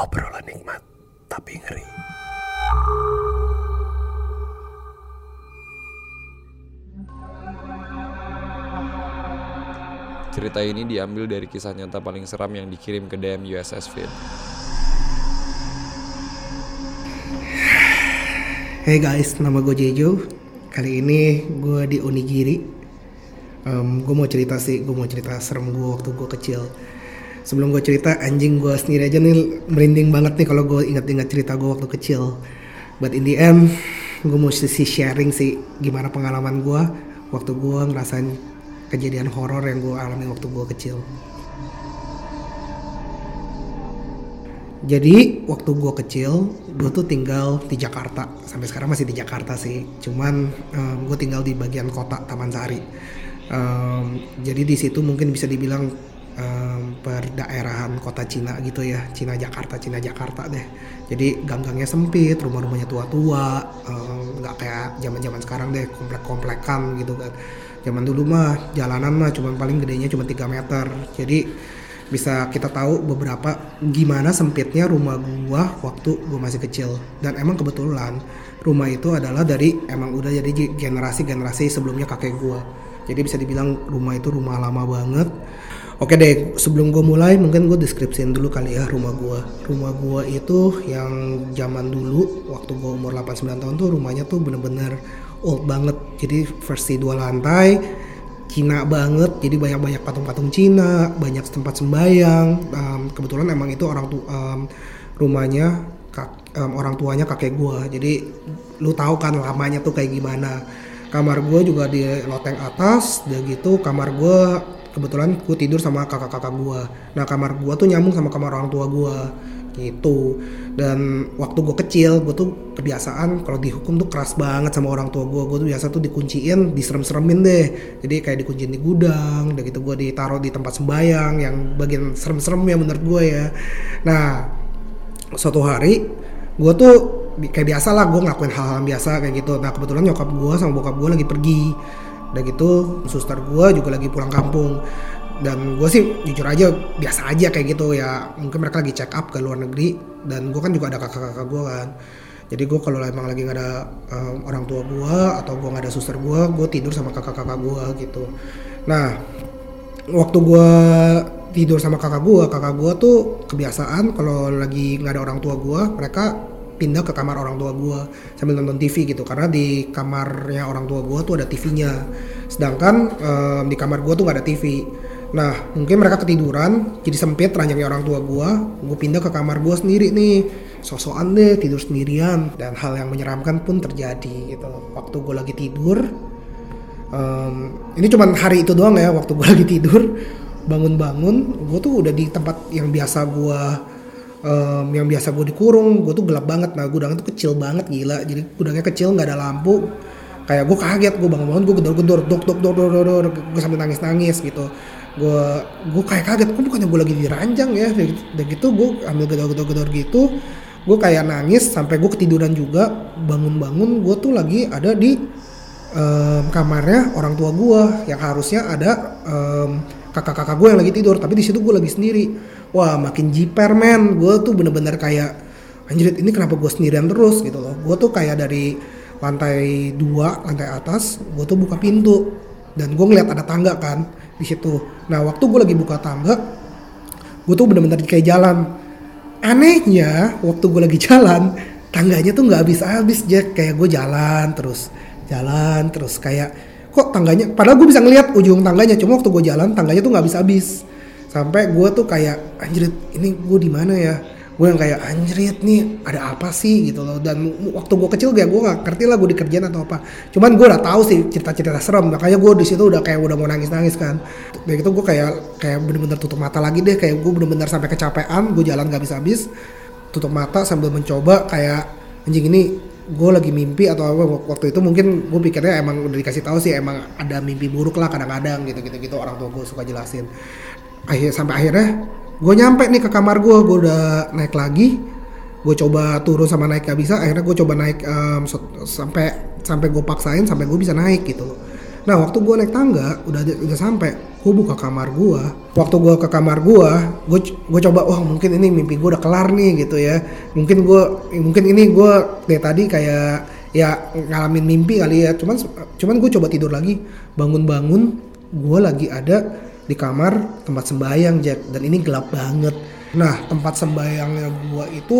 Obrolan nikmat tapi ngeri. Cerita ini diambil dari kisah nyata paling seram yang dikirim ke DM USS Fit. Hey guys, nama gue Jejo. Kali ini gue di Onigiri. Um, gue mau cerita sih, gue mau cerita serem gue waktu gue kecil. Sebelum gue cerita, anjing gue sendiri aja nih merinding banget nih kalau gue ingat-ingat cerita gue waktu kecil. But in the end, gue mau sih sharing sih gimana pengalaman gue waktu gue ngerasain kejadian horor yang gue alami waktu gue kecil. Jadi waktu gue kecil, gue tuh tinggal di Jakarta. Sampai sekarang masih di Jakarta sih. Cuman um, gue tinggal di bagian kota Taman Sari. Um, jadi di situ mungkin bisa dibilang um, perdaerahan kota Cina gitu ya, Cina Jakarta, Cina Jakarta deh. Jadi gang-gangnya sempit, rumah-rumahnya tua-tua, nggak um, kayak zaman-zaman sekarang deh, komplek-komplekan gitu kan. Zaman dulu mah jalanan mah cuma paling gedenya cuma 3 meter. Jadi bisa kita tahu beberapa gimana sempitnya rumah gua waktu gua masih kecil dan emang kebetulan rumah itu adalah dari emang udah jadi generasi-generasi sebelumnya kakek gua jadi bisa dibilang rumah itu rumah lama banget Oke deh, sebelum gue mulai mungkin gue deskripsiin dulu kali ya rumah gue. Rumah gue itu yang zaman dulu waktu gue umur 89 tahun tuh rumahnya tuh bener-bener old banget. Jadi versi dua lantai, Cina banget. Jadi banyak-banyak patung-patung Cina, banyak tempat sembayang. Um, kebetulan emang itu orang tuh um, rumahnya kak, um, orang tuanya kakek gue. Jadi lu tahu kan lamanya tuh kayak gimana. Kamar gue juga di loteng atas, dan gitu kamar gue kebetulan gue tidur sama kakak-kakak gue nah kamar gue tuh nyambung sama kamar orang tua gue gitu. Dan waktu gue kecil gue tuh kebiasaan kalau dihukum tuh keras banget sama orang tua gue gue tuh biasa tuh dikunciin diserem-seremin deh. Jadi kayak dikunciin di gudang udah gitu gue ditaruh di tempat sembayang yang bagian serem-serem ya menurut gue ya. Nah suatu hari gue tuh kayak biasa lah gue ngelakuin hal-hal biasa kayak gitu. Nah kebetulan nyokap gue sama bokap gue lagi pergi udah gitu suster gue juga lagi pulang kampung. Dan gue sih jujur aja biasa aja kayak gitu ya. Mungkin mereka lagi check up ke luar negeri dan gue kan juga ada kakak-kakak gue kan. Jadi gue kalau emang lagi nggak ada um, orang tua gue atau gue nggak ada suster gue gue tidur sama kakak-kakak gue gitu. Nah waktu gue tidur sama kakak gue kakak gue tuh kebiasaan kalau lagi nggak ada orang tua gue mereka pindah ke kamar orang tua gue sambil nonton TV gitu. Karena di kamarnya orang tua gue tuh ada TV-nya sedangkan um, di kamar gue tuh nggak ada TV nah mungkin mereka ketiduran jadi sempit ranjangnya orang tua gue gue pindah ke kamar gue sendiri nih. Sosokan deh tidur sendirian. Dan hal yang menyeramkan pun terjadi gitu. Waktu gue lagi tidur um, ini cuman hari itu doang ya waktu gue lagi tidur bangun-bangun gue tuh udah di tempat yang biasa gue um, yang biasa gue dikurung gue tuh gelap banget. Nah gudangnya tuh kecil banget gila. Jadi gudangnya kecil nggak ada lampu. Kayak gue kaget gue bangun bangun gue gedor gedor dok dok dok dok dok. Gue sambil nangis nangis gitu. Gue gue kayak kaget gue bukannya gue lagi diranjang ya? Dan gitu gue ambil gedor gedor gedor gitu gue kayak nangis sampai gue ketiduran juga. Bangun bangun gue tuh lagi ada di um, kamarnya orang tua gue yang harusnya ada um, kakak-kakak gue yang lagi tidur tapi di situ gue lagi sendiri. Wah makin jiper men. Gue tuh bener-bener kayak anjir ini kenapa gue sendirian terus gitu loh. Gue tuh kayak dari lantai dua lantai atas gue tuh buka pintu. Dan gue ngeliat ada tangga kan di situ. Nah waktu gue lagi buka tangga gue tuh bener-bener kayak jalan. Anehnya waktu gue lagi jalan tangganya tuh nggak habis-habis Jack. Kayak gue jalan terus jalan terus. Kayak kok tangganya padahal gue bisa ngeliat ujung tangganya cuma waktu gue jalan tangganya tuh nggak habis-habis sampai gue tuh kayak anjrit ini gue di mana ya? Gue yang kayak anjrit nih ada apa sih gitu loh. Dan waktu gue kecil gak gue nggak ngerti lah gue dikerjain atau apa. Cuman gue udah tahu sih cerita-cerita serem makanya gue di situ udah kayak udah mau nangis-nangis kan. Dan itu gue kayak kayak bener-bener tutup mata lagi deh kayak gue bener-bener sampai kecapean gue jalan gak habis-habis tutup mata sambil mencoba kayak anjing ini gue lagi mimpi atau apa waktu itu mungkin gue pikirnya emang udah dikasih tahu sih emang ada mimpi buruk lah kadang-kadang gitu gitu gitu orang tua gue suka jelasin. Akhir sampai akhirnya gue nyampe nih ke kamar gue gue udah naik lagi gue coba turun sama naik gak bisa akhirnya gue coba naik um, sampai sampai gue paksain sampai gue bisa naik gitu loh Nah waktu gue naik tangga udah udah sampai, gue buka kamar gue. Waktu gue ke kamar gue, gue gue coba wah mungkin ini mimpi gue udah kelar nih gitu ya. Mungkin gue mungkin ini gue dari tadi kayak ya ngalamin mimpi kali ya. Cuman cuman gue coba tidur lagi, bangun-bangun, gue lagi ada di kamar tempat sembayang Jack dan ini gelap banget. Nah tempat sembayangnya gue itu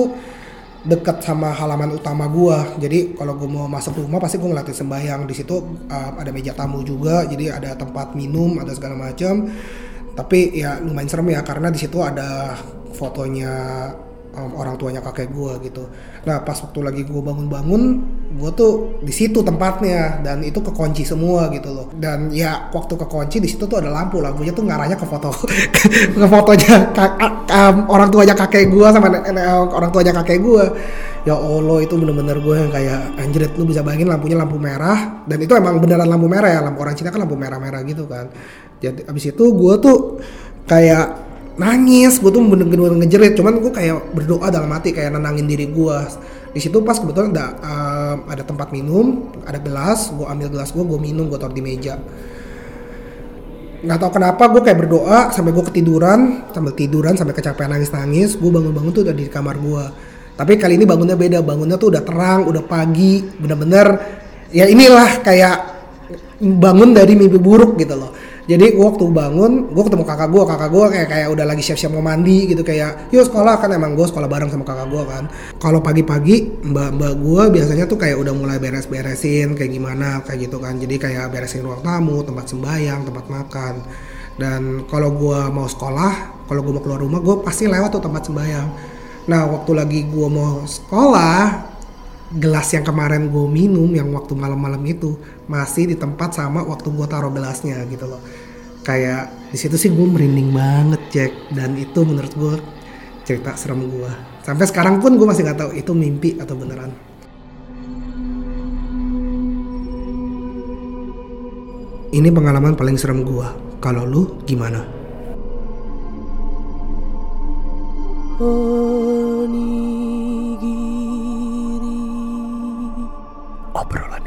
dekat sama halaman utama gua. Jadi kalau gua mau masuk rumah pasti gua ngeliatin sembayang. Di situ uh, ada meja tamu juga, jadi ada tempat minum, ada segala macam. Tapi ya lumayan serem ya karena di situ ada fotonya um, orang tuanya kakek gue gitu. Nah pas waktu lagi gue bangun-bangun, gue tuh di situ tempatnya dan itu kekunci semua gitu loh. Dan ya waktu kekunci di situ tuh ada lampu, lampunya tuh ngarahnya ke foto ke fotonya kak, um, orang tuanya kakek gue sama orang tuanya kakek gue. Ya Allah itu bener-bener gue yang kayak anjrit lu bisa bayangin lampunya lampu merah dan itu emang beneran lampu merah ya lampu orang Cina kan lampu merah-merah gitu kan. Jadi abis itu gue tuh kayak nangis gue tuh bener-bener ngejerit. Cuman gue kayak berdoa dalam hati kayak nenangin diri gue di situ pas kebetulan ada uh, ada tempat minum ada gelas gue ambil gelas gue gue minum gue taruh di meja. Nggak tahu kenapa gue kayak berdoa sampai gue ketiduran sambil tiduran sampai kecapean nangis nangis gue bangun bangun tuh udah di kamar gue tapi kali ini bangunnya beda bangunnya tuh udah terang udah pagi bener-bener ya inilah kayak bangun dari mimpi buruk gitu loh jadi gue waktu bangun gue ketemu kakak gue kakak gue kayak kayak udah lagi siap-siap mau mandi gitu kayak yuk sekolah kan emang gue sekolah bareng sama kakak gue kan. Kalau pagi-pagi mbak mbak gue biasanya tuh kayak udah mulai beres-beresin kayak gimana kayak gitu kan. Jadi kayak beresin ruang tamu tempat sembayang tempat makan. Dan kalau gue mau sekolah kalau gue mau keluar rumah gue pasti lewat tuh tempat sembayang nah waktu lagi gue mau sekolah gelas yang kemarin gue minum yang waktu malam-malam itu masih di tempat sama waktu gue taruh gelasnya gitu loh. Kayak di situ sih gue merinding banget cek dan itu menurut gue cerita serem gue sampai sekarang pun gue masih nggak tahu itu mimpi atau beneran. Ini pengalaman paling serem gue kalau lu gimana? Obrolan yang